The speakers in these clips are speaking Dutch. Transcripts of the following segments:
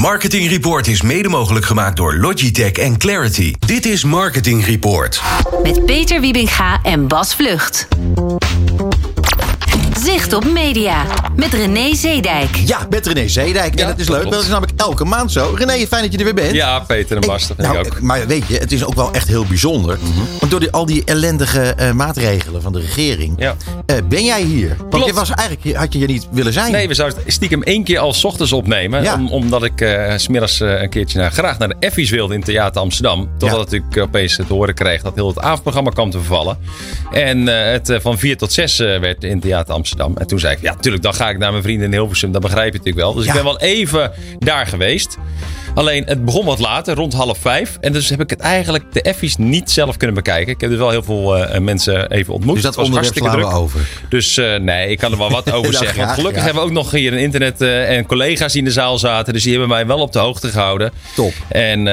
Marketing Report is mede mogelijk gemaakt door Logitech en Clarity. Dit is Marketing Report. Met Peter Wiebinga en Bas Vlucht. Zicht op Media met René Zeedijk. Ja, met René Zeedijk. Ja, en het is dat leuk, want het is namelijk elke maand zo. René, fijn dat je er weer bent. Ja, Peter en Bas, dat nou, ook. Maar weet je, het is ook wel echt heel bijzonder. Want door die, al die ellendige eh, maatregelen van de regering... Ja. eh, ben jij hier. Want Klopt. je was eigenlijk, had je hier niet willen zijn. Nee, we zouden het stiekem één keer al 's ochtends opnemen. Ja. Om, omdat ik eh, s smiddags eh, een keertje naar, graag naar de Effies wilde in Theater Amsterdam. Totdat Ja. ik natuurlijk opeens te horen kreeg dat heel het avondprogramma kwam te vervallen. En eh, het eh, van 4 tot 6 eh, werd in Theater Amsterdam. En toen zei ik, ja, tuurlijk, dan ga ik naar mijn vrienden in Hilversum. Dat begrijp je natuurlijk wel. Dus Ja. ik ben wel even daar geweest. Alleen, het begon wat later, rond half vijf. En dus heb ik het eigenlijk, de Effies, niet zelf kunnen bekijken. Ik heb dus wel heel veel eh, mensen even ontmoet. dus dat was hartstikke druk. over. Dus eh, nee, ik kan er wel wat over zeggen. Want gelukkig ja. hebben we ook nog hier een internet eh, en collega's die in de zaal zaten. Dus die hebben mij wel op de hoogte gehouden. Top. En eh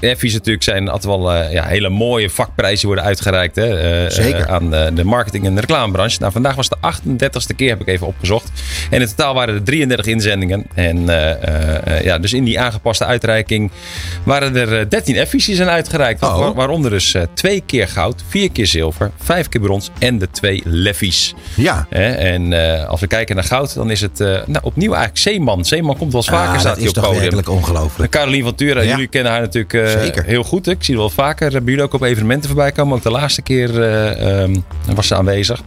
de Effies natuurlijk zijn altijd wel eh, ja, hele mooie vakprijzen worden uitgereikt. Hè, eh, Zeker. eh, aan de, de marketing- en de reclamebranche. Nou, vandaag was de 38ste keer, heb ik even opgezocht. En in totaal waren er 33 inzendingen. En eh, eh, eh, ja, dus in die aangepaste uitreiking waren er eh, 13 Effies die zijn uitgereikt. Oh. Waar- waaronder dus twee keer goud, vier keer zilver, vijf keer brons en de twee Leffies. Ja. En als we kijken naar goud, dan is het nou, opnieuw eigenlijk Zeeman. Zeeman komt wel eens vaker, Ah, staat dat hij is op het toch podium. werkelijk ongelooflijk. Caroline van Tura, Ja. jullie kennen haar natuurlijk heel goed. Ik zie wel vaker bij jullie ook op evenementen voorbij komen. Ook de laatste keer eh, ehm, was ze aanwezig.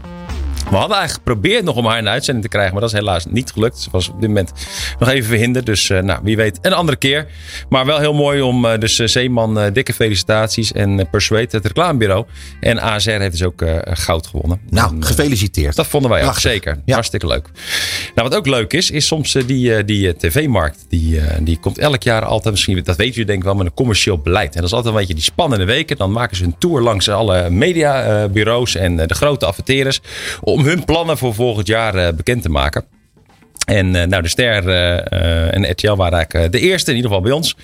We hadden eigenlijk geprobeerd nog om haar in de uitzending te krijgen, maar dat is helaas niet gelukt. Ze was op dit moment nog even verhinderd. Dus eh, nou, wie weet, een andere keer. Maar wel heel mooi om eh, dus eh, Zeeman, dikke felicitaties. En Persuade, het reclamebureau. En ASR heeft dus ook goud gewonnen. Nou, gefeliciteerd. dat vonden wij ook, zeker. Ja. Hartstikke leuk. Nou, wat ook leuk is, is soms die, die tv-markt. Die, die komt elk jaar altijd, misschien, dat weten jullie denk ik wel, met een commercieel beleid. En dat is altijd een beetje die spannende weken. Dan maken ze een tour langs alle mediabureaus en de grote adverteerders. Om hun plannen voor volgend jaar eh, bekend te maken. En eh, nou, de Ster eh, eh, en RTL waren eigenlijk de eerste, in ieder geval bij ons.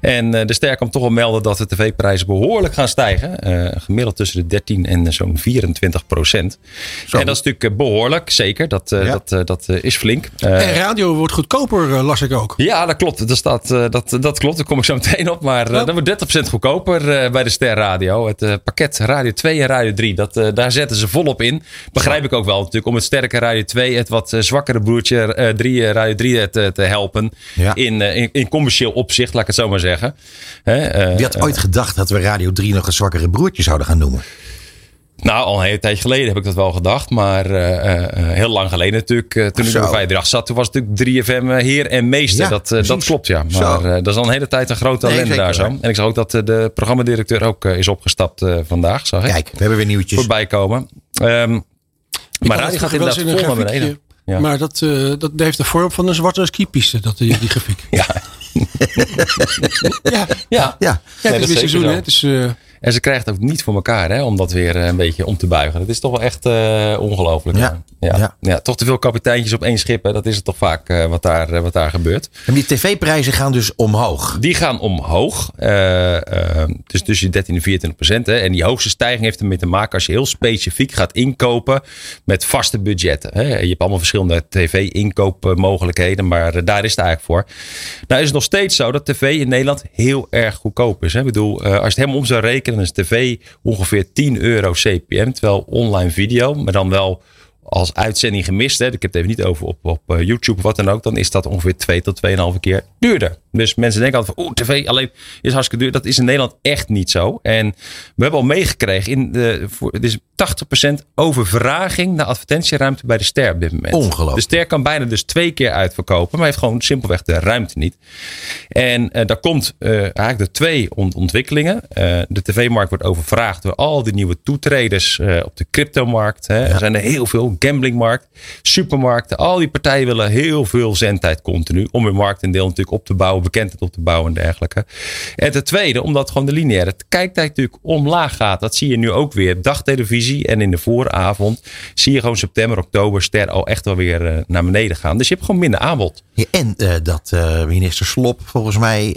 En de Ster kan toch wel melden dat de tv-prijzen behoorlijk gaan stijgen. Gemiddeld tussen de 13 en zo'n 24 procent. Zo. En dat is natuurlijk eh, behoorlijk, zeker. Dat, Ja. dat, dat is flink. En radio wordt goedkoper, las ik ook. ja, dat klopt. Dat, staat, dat, dat klopt. Daar kom ik zo meteen op. Maar Oh. dat wordt 30% goedkoper eh, bij de Ster Radio. Het pakket Radio 2 en Radio 3, dat, daar zetten ze volop in. Begrijp ik ook wel natuurlijk. Om het sterke Radio 2, het wat zwakkere broertje 3, eh, Radio 3 te, te helpen. Ja. In, eh, in, in commercieel opzicht, laat ik het zo maar zeggen. Hè, eh, Wie had ooit gedacht dat we Radio 3 nog een zwakkere broertje zouden gaan noemen? Nou, al een hele tijd geleden heb ik dat wel gedacht. Maar eh, eh, eh, heel lang geleden natuurlijk. eh, toen ik op 538 zat, toen was het natuurlijk 3FM eh, heer en meester. Ja, dat, eh, dat klopt, ja. Maar eh, dat is al een hele tijd een grote Nee, ellende daar zo. En ik zag ook dat eh, de programmadirecteur ook eh, is opgestapt eh, vandaag, zag ik. Kijk, we hebben weer nieuwtjes. Voorbij komen. Ehm, maar Ik had radio gaat inderdaad vol naar beneden. Ja. Maar dat, eh, dat heeft de vorm van een zwarte skipiste, dat, die, die grafiek. Ja, Ja, ja. Ja, het is weer seizoen, zo. hè. Het is, eh, En ze krijgt het ook niet voor elkaar hè, om dat weer eh, een beetje om te buigen. Dat is toch wel echt eh, ongelooflijk. Ja. Ja. Ja. Ja. toch te veel kapiteintjes op één schip. Hè. Dat is het toch vaak eh, wat, daar, eh, wat daar gebeurt. En die tv-prijzen gaan dus omhoog. Die gaan omhoog. Eh, dus tussen de 13 en 24 procent. Hè. En die hoogste stijging heeft ermee te maken als je heel specifiek gaat inkopen met vaste budgetten. Hè. Je hebt allemaal verschillende tv-inkoopmogelijkheden, maar daar is het eigenlijk voor. Nou is het nog steeds zo dat tv in Nederland heel erg goedkoop is. Hè. Ik bedoel, als je het helemaal om zou rekenen, dan is tv ongeveer 10 euro CPM. Terwijl online video, maar dan wel als uitzending gemist, hè, ik heb het even niet over op, op eh, YouTube of wat dan ook, dan is dat ongeveer 2 tot 2,5 keer duurder. Dus mensen denken altijd van, oeh, tv alleen is hartstikke duur. Dat is in Nederland echt niet zo. En we hebben al meegekregen, in de, voor, het is 80% overvraging naar advertentieruimte bij de Ster op dit moment. Ongelooflijk. De Ster kan bijna dus twee keer uitverkopen, maar heeft gewoon simpelweg de ruimte niet. En eh, daar komt eh, eigenlijk de twee ont- ontwikkelingen. De tv-markt wordt overvraagd door al die nieuwe toetreders op de cryptomarkt. Hè. Er zijn er heel veel, gamblingmarkt, supermarkten. Al die partijen willen heel veel zendtijd continu om hun marktendeel natuurlijk op te bouwen, bekendheid op te bouwen en dergelijke. En ten tweede, omdat gewoon de lineaire kijktijd natuurlijk omlaag gaat. Dat zie je nu ook weer. Dagtelevisie en in de vooravond zie je gewoon september, oktober, ster al echt wel weer eh, naar beneden gaan. Dus je hebt gewoon minder aanbod. Ja, en eh, dat eh, minister Slop volgens mij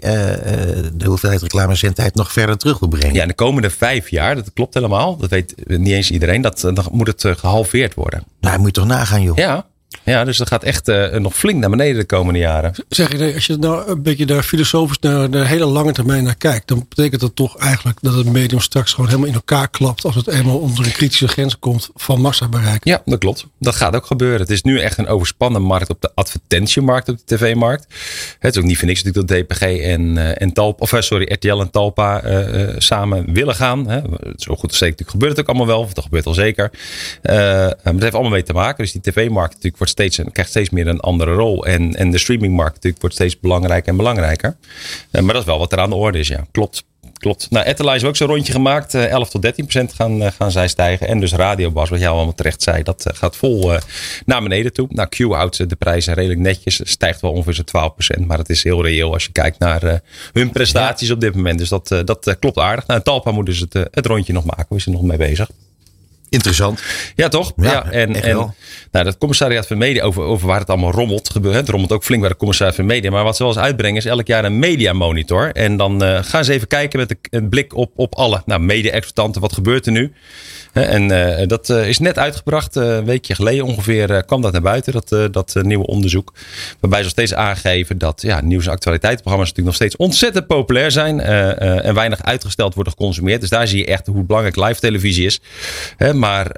de hoeveelheid reclamezendtijd nog verder terug wil brengen. Ja, de komende vijf jaar, dat klopt helemaal. Dat weet niet eens iedereen. Dat, dan moet het eh, gehalveerd worden. Nou, moet toch nagaan, joh. Ja, Ja, dus dat gaat echt uh, nog flink naar beneden de komende jaren. Zeg je, als je nou een beetje daar filosofisch naar de hele lange termijn naar kijkt, dan betekent dat toch eigenlijk dat het medium straks gewoon helemaal in elkaar klapt als het eenmaal onder een kritische grens komt van massa bereik. Ja, dat klopt. Dat gaat ook gebeuren. Het is nu echt een overspannen markt op de advertentiemarkt, op de tv-markt. Het is ook niet voor niks natuurlijk dat DPG en, uh, en Talpa, of sorry, RTL en Talpa uh, samen willen gaan. Hè. Zo goed als zeker gebeurt het ook allemaal wel, of dat gebeurt al zeker. maar het heeft allemaal mee te maken. Dus die tv-markt natuurlijk wordt steeds, krijgt steeds meer een andere rol. En, en de streamingmarkt natuurlijk wordt steeds belangrijker en belangrijker. Uh, maar dat is wel wat er aan de orde is, ja. Klopt. Klopt. Nou, Etterline is ook zo'n rondje gemaakt. Uh, 11 tot 13 procent gaan, uh, gaan zij stijgen. En dus Radiobas, wat jij allemaal terecht zei, dat gaat vol naar beneden toe. Nou, Q houdt de prijzen redelijk netjes. Stijgt wel ongeveer zo'n 12 procent. Maar het is heel reëel als je kijkt naar hun prestaties ja. op dit moment. Dus dat, dat klopt aardig. Nou, Talpa moet dus het, het rondje nog maken. We zijn er nog mee bezig. Interessant. Ja, toch? Ja, ja en, en nou, dat commissariat van media, over, over waar het allemaal rommelt, gebeurt. Het rommelt ook flink bij het commissariat van media. Maar wat ze wel eens uitbrengen is elk jaar een media monitor. En dan uh, gaan ze even kijken met een blik op, op alle nou, media-exploitanten. Wat gebeurt er nu? En uh, dat uh, is net uitgebracht, een weekje geleden ongeveer kwam dat naar buiten, dat, dat nieuwe onderzoek. Waarbij ze steeds aangeven dat ja, nieuws- en actualiteitsprogramma's natuurlijk nog steeds ontzettend populair zijn. en weinig uitgesteld worden geconsumeerd. Dus daar zie je echt hoe belangrijk live televisie is. Maar,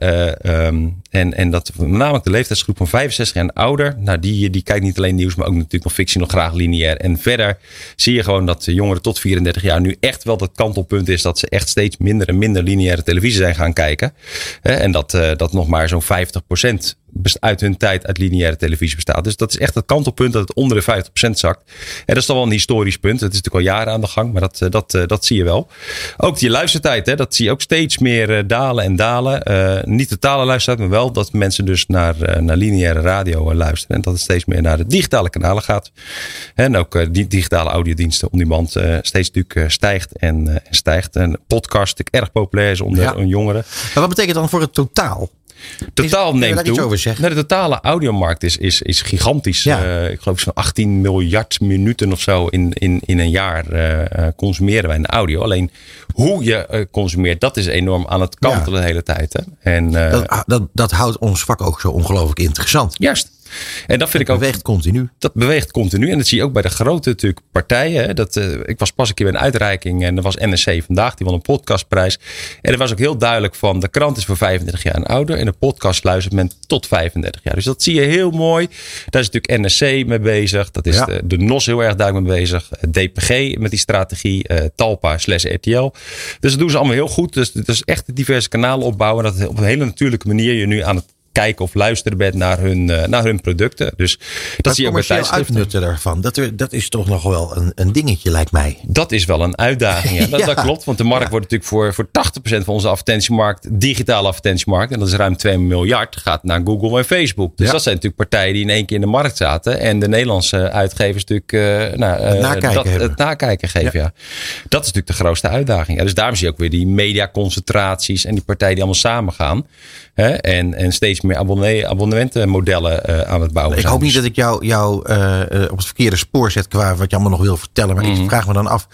um, en, en dat namelijk de leeftijdsgroep van 65 en ouder, nou die, die kijkt niet alleen nieuws, maar ook natuurlijk nog fictie, nog graag lineair. En verder zie je gewoon dat jongeren tot 34 jaar nu echt wel dat kantelpunt is dat ze echt steeds minder en minder lineaire televisie zijn gaan kijken. En dat, eh, dat nog maar zo'n 50% uit hun tijd uit lineaire televisie bestaat. Dus dat is echt het kantelpunt dat het onder de 50% zakt. En dat is toch wel een historisch punt. Het is natuurlijk al jaren aan de gang, maar dat, eh, dat, eh, dat zie je wel. Ook die luistertijd, hè, dat zie je ook steeds meer dalen en dalen. Uh, niet totale luistertijd, maar wel dat mensen dus naar, naar lineaire radio luisteren. En dat het steeds meer naar de digitale kanalen gaat. En ook die digitale audiodiensten om die band steeds natuurlijk stijgt en, en stijgt. En podcast natuurlijk erg populair is onder ja. jongeren. Maar wat betekent dan voor het totaal? Totaal is, neemt toe. Nee, de totale audiomarkt is, is, is gigantisch. Ja. Uh, ik geloof zo'n 18 miljard minuten of zo in, in, in een jaar uh, consumeren wij in de audio. Alleen hoe je consumeert, dat is enorm aan het kantelen ja. de hele tijd. Hè? En, dat, dat, dat houdt ons vak ook zo ongelooflijk interessant. Juist. En dat vind dat ik ook. beweegt continu. Dat beweegt continu. En dat zie je ook bij de grote natuurlijk, partijen. Hè. Dat, uh, ik was pas een keer bij een uitreiking en er was NSC vandaag, die won een podcastprijs. En er was ook heel duidelijk van: de krant is voor 35 jaar en ouder. En de podcast luistert men tot 35 jaar. Dus dat zie je heel mooi. Daar is natuurlijk NSC mee bezig. Dat is Ja. de, de NOS heel erg duidelijk mee bezig. DPG met die strategie. eh, Talpa slash RTL. Dus dat doen ze allemaal heel goed. Dus het is echt diverse kanalen opbouwen. Dat op een hele natuurlijke manier je nu aan het kijken of luisteren bent naar hun, eh, naar hun producten. Dus dat zie je ook bij tijdschriften. uitnutten daarvan, dat, er- dat is toch nog wel een, een dingetje, lijkt mij. Dat is wel een uitdaging. Ja. Dat, Ja. dat klopt, want de markt wordt natuurlijk voor, voor 80% van onze advertentiemarkt, digitale advertentiemarkt, en dat is ruim 2 miljard, gaat naar Google en Facebook. Dus dat zijn natuurlijk partijen die in één keer in de markt zaten. En de Nederlandse uitgevers natuurlijk eh, nou, eh, nakijken dat, hebben. het nakijken geven. Ja. Dat is natuurlijk de grootste uitdaging. Dus daarom zie je ook weer die mediaconcentraties en die partijen die allemaal samengaan. Hè, en, en steeds meer abonnee, abonnementenmodellen eh, aan het bouwen Ik zijn. hoop niet Dus- dat ik jou, jou eh, eh, op het verkeerde spoor zet qua wat je allemaal nog wil vertellen. Maar Mhm. ik vraag me dan af,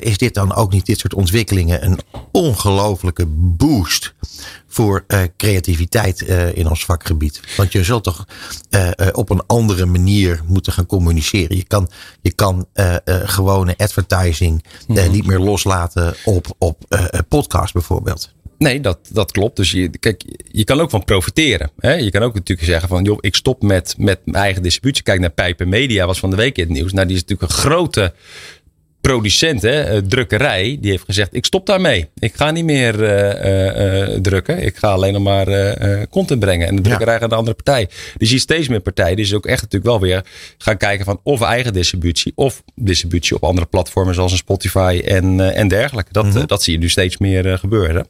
is dit dan ook niet dit soort ontwikkelingen een ongelofelijke boost voor creativiteit in ons vakgebied? Want je zult toch op een andere manier moeten gaan communiceren. Je kan, je kan gewone advertising Mhm. niet meer loslaten op, op podcast bijvoorbeeld. Nee, dat, dat klopt. Dus je, kijk, je kan ook van profiteren. Hè? Je kan ook natuurlijk zeggen van, joh, ik stop met, met mijn eigen distributie. Kijk naar Pijpen Media, was van de week in het nieuws. Nou, die is natuurlijk een grote producent, hè, eh, drukkerij. Die heeft gezegd, ik stop daarmee. Ik ga niet meer eh, eh, drukken. Ik ga alleen nog maar content brengen. En de drukkerij gaat naar een andere partij. Dus je ziet steeds meer partijen. Dus ook echt natuurlijk wel weer gaan kijken van of eigen distributie. Of distributie op andere platformen zoals een Spotify en, en dergelijke. Dat, eh, dat zie je nu steeds meer gebeuren.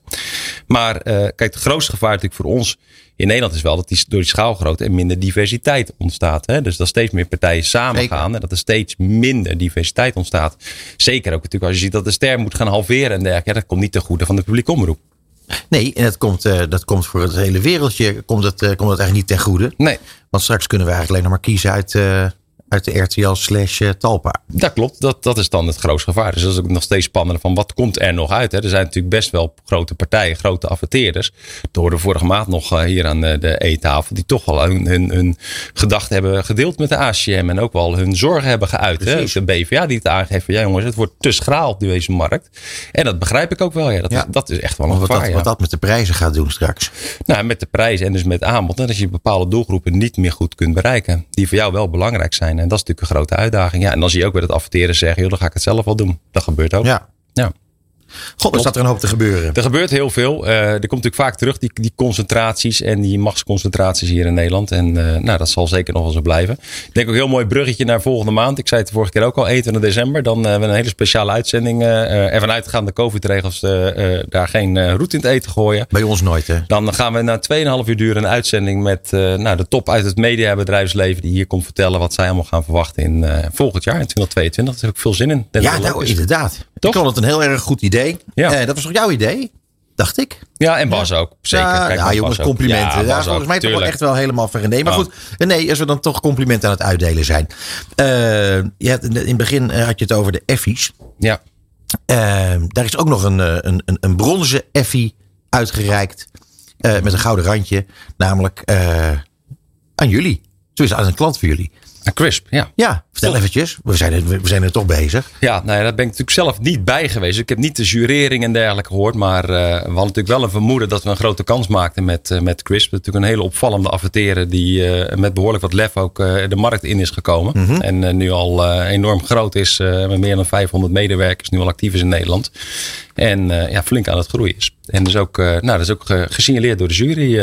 Maar kijk, het grootste gevaar natuurlijk voor ons in Nederland is wel dat die, door die schaalgrootte er minder diversiteit ontstaat. Hè? Dus dat steeds meer partijen samen Zeker. gaan en dat er steeds minder diversiteit ontstaat. Zeker ook natuurlijk als je ziet dat de ster moet gaan halveren en dergelijke. Dat komt niet ten goede van de publieke omroep. Nee, en dat komt, eh, dat komt voor het hele wereldje komt het, eh, komt het eigenlijk niet ten goede. Nee. Want straks kunnen we eigenlijk alleen nog maar kiezen uit, eh, uit de RTL slash eh, Talpa. Dat klopt, dat, dat is dan het grootste gevaar. Dus dat is ook nog steeds spannender van wat komt er nog uit. Hè? Er zijn natuurlijk best wel grote partijen, grote adverteerders. Door de vorige maand nog eh, hier aan de, E-tafel. Die toch wel hun, hun, hun gedachten hebben gedeeld met de ACM. En ook wel hun zorgen hebben geuit. Hè? De BVA die het aangeeft van ja jongens, het wordt te schraal op deze markt. En dat begrijp ik ook wel. Ja, dat, Ja. Is, dat is echt wel een Wat gevaar. dat, ja. wat dat met de prijzen gaat doen straks. Nou, met de prijs en dus met aanbod. En dat je bepaalde doelgroepen niet meer goed kunt bereiken. Die voor jou wel belangrijk zijn. En dat is natuurlijk een grote uitdaging. Ja, en dan zie je ook weer dat adverteren zeggen. Joh, dan ga ik het zelf wel doen. Dat gebeurt ook. Ja. Ja. God, er staat er een hoop te gebeuren. Er gebeurt heel veel. Eh, er komt natuurlijk vaak terug die, die concentraties en die machtsconcentraties hier in Nederland. En eh, nou, dat zal zeker nog wel zo blijven. Ik denk ook een heel mooi bruggetje naar volgende maand. Ik zei het de vorige keer ook al, 21 december. Dan eh, hebben we een hele speciale uitzending. eh, ervan uitgaande de COVID-regels daar geen roet in het eten gooien. Bij ons nooit, hè? Dan gaan we na 2,5 uur duren een uitzending met nou, de top uit het mediabedrijfsleven. Die hier komt vertellen wat zij allemaal gaan verwachten in volgend jaar, in 2022. Daar heb ik veel zin in. Denk Ja, dat het nou, inderdaad. Toch? Ik vond het een heel erg goed idee. Ja. Eh, dat was toch jouw idee? Dacht ik. Ja, en Bas ook. Zeker. Ja, Kijk, ja, jongens, complimenten. Ja, volgens mij toch wel echt wel helemaal ver. Nee, maar Oh. goed. Nee, als we dan toch complimenten aan het uitdelen zijn. Eh, je had, in het begin eh, had je het over de effies. Ja. Eh, daar is ook nog een, eh, een, een, een bronzen effie uitgereikt. eh, met een gouden randje. Namelijk eh, aan jullie. Tenminste, aan een klant voor jullie. En Crisp, ja. Ja, vertel eventjes. We zijn, er, we zijn er toch bezig. Ja, nou ja, daar ben ik natuurlijk zelf niet bij geweest. Ik heb niet de jurering en dergelijke gehoord. Maar eh, we hadden natuurlijk wel een vermoeden dat we een grote kans maakten met, eh, met Crisp. Natuurlijk een hele opvallende adverteren die eh, met behoorlijk wat lef ook de markt in is gekomen. En eh, nu al enorm groot is. met meer dan 500 medewerkers nu al actief is in Nederland. En ja, flink aan het groeien is. En dus ook, nou, dat is ook ge- gesignaleerd door de jury.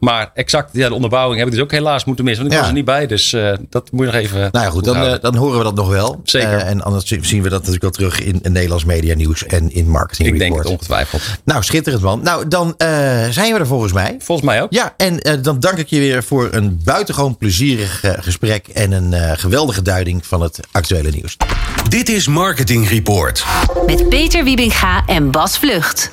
Maar exact, ja, de onderbouwing heb ik dus ook helaas moeten missen. Want ik Ja. was er niet bij. Dus eh, dat moet je nog even. Nou ja, goed, dan, eh, dan horen we dat nog wel. Zeker. Eh, en anders zien we dat natuurlijk wel terug in, in Nederlands media nieuws en in marketing ik denk het ongetwijfeld. Nou, schitterend man. Nou, dan eh, zijn we er volgens mij. Volgens mij ook. Ja, en dan dank ik je weer voor een buitengewoon plezierig gesprek en een eh, geweldige duiding van het actuele nieuws. Dit is Marketing Report. Met Peter Wiebinga en Bas Vlucht.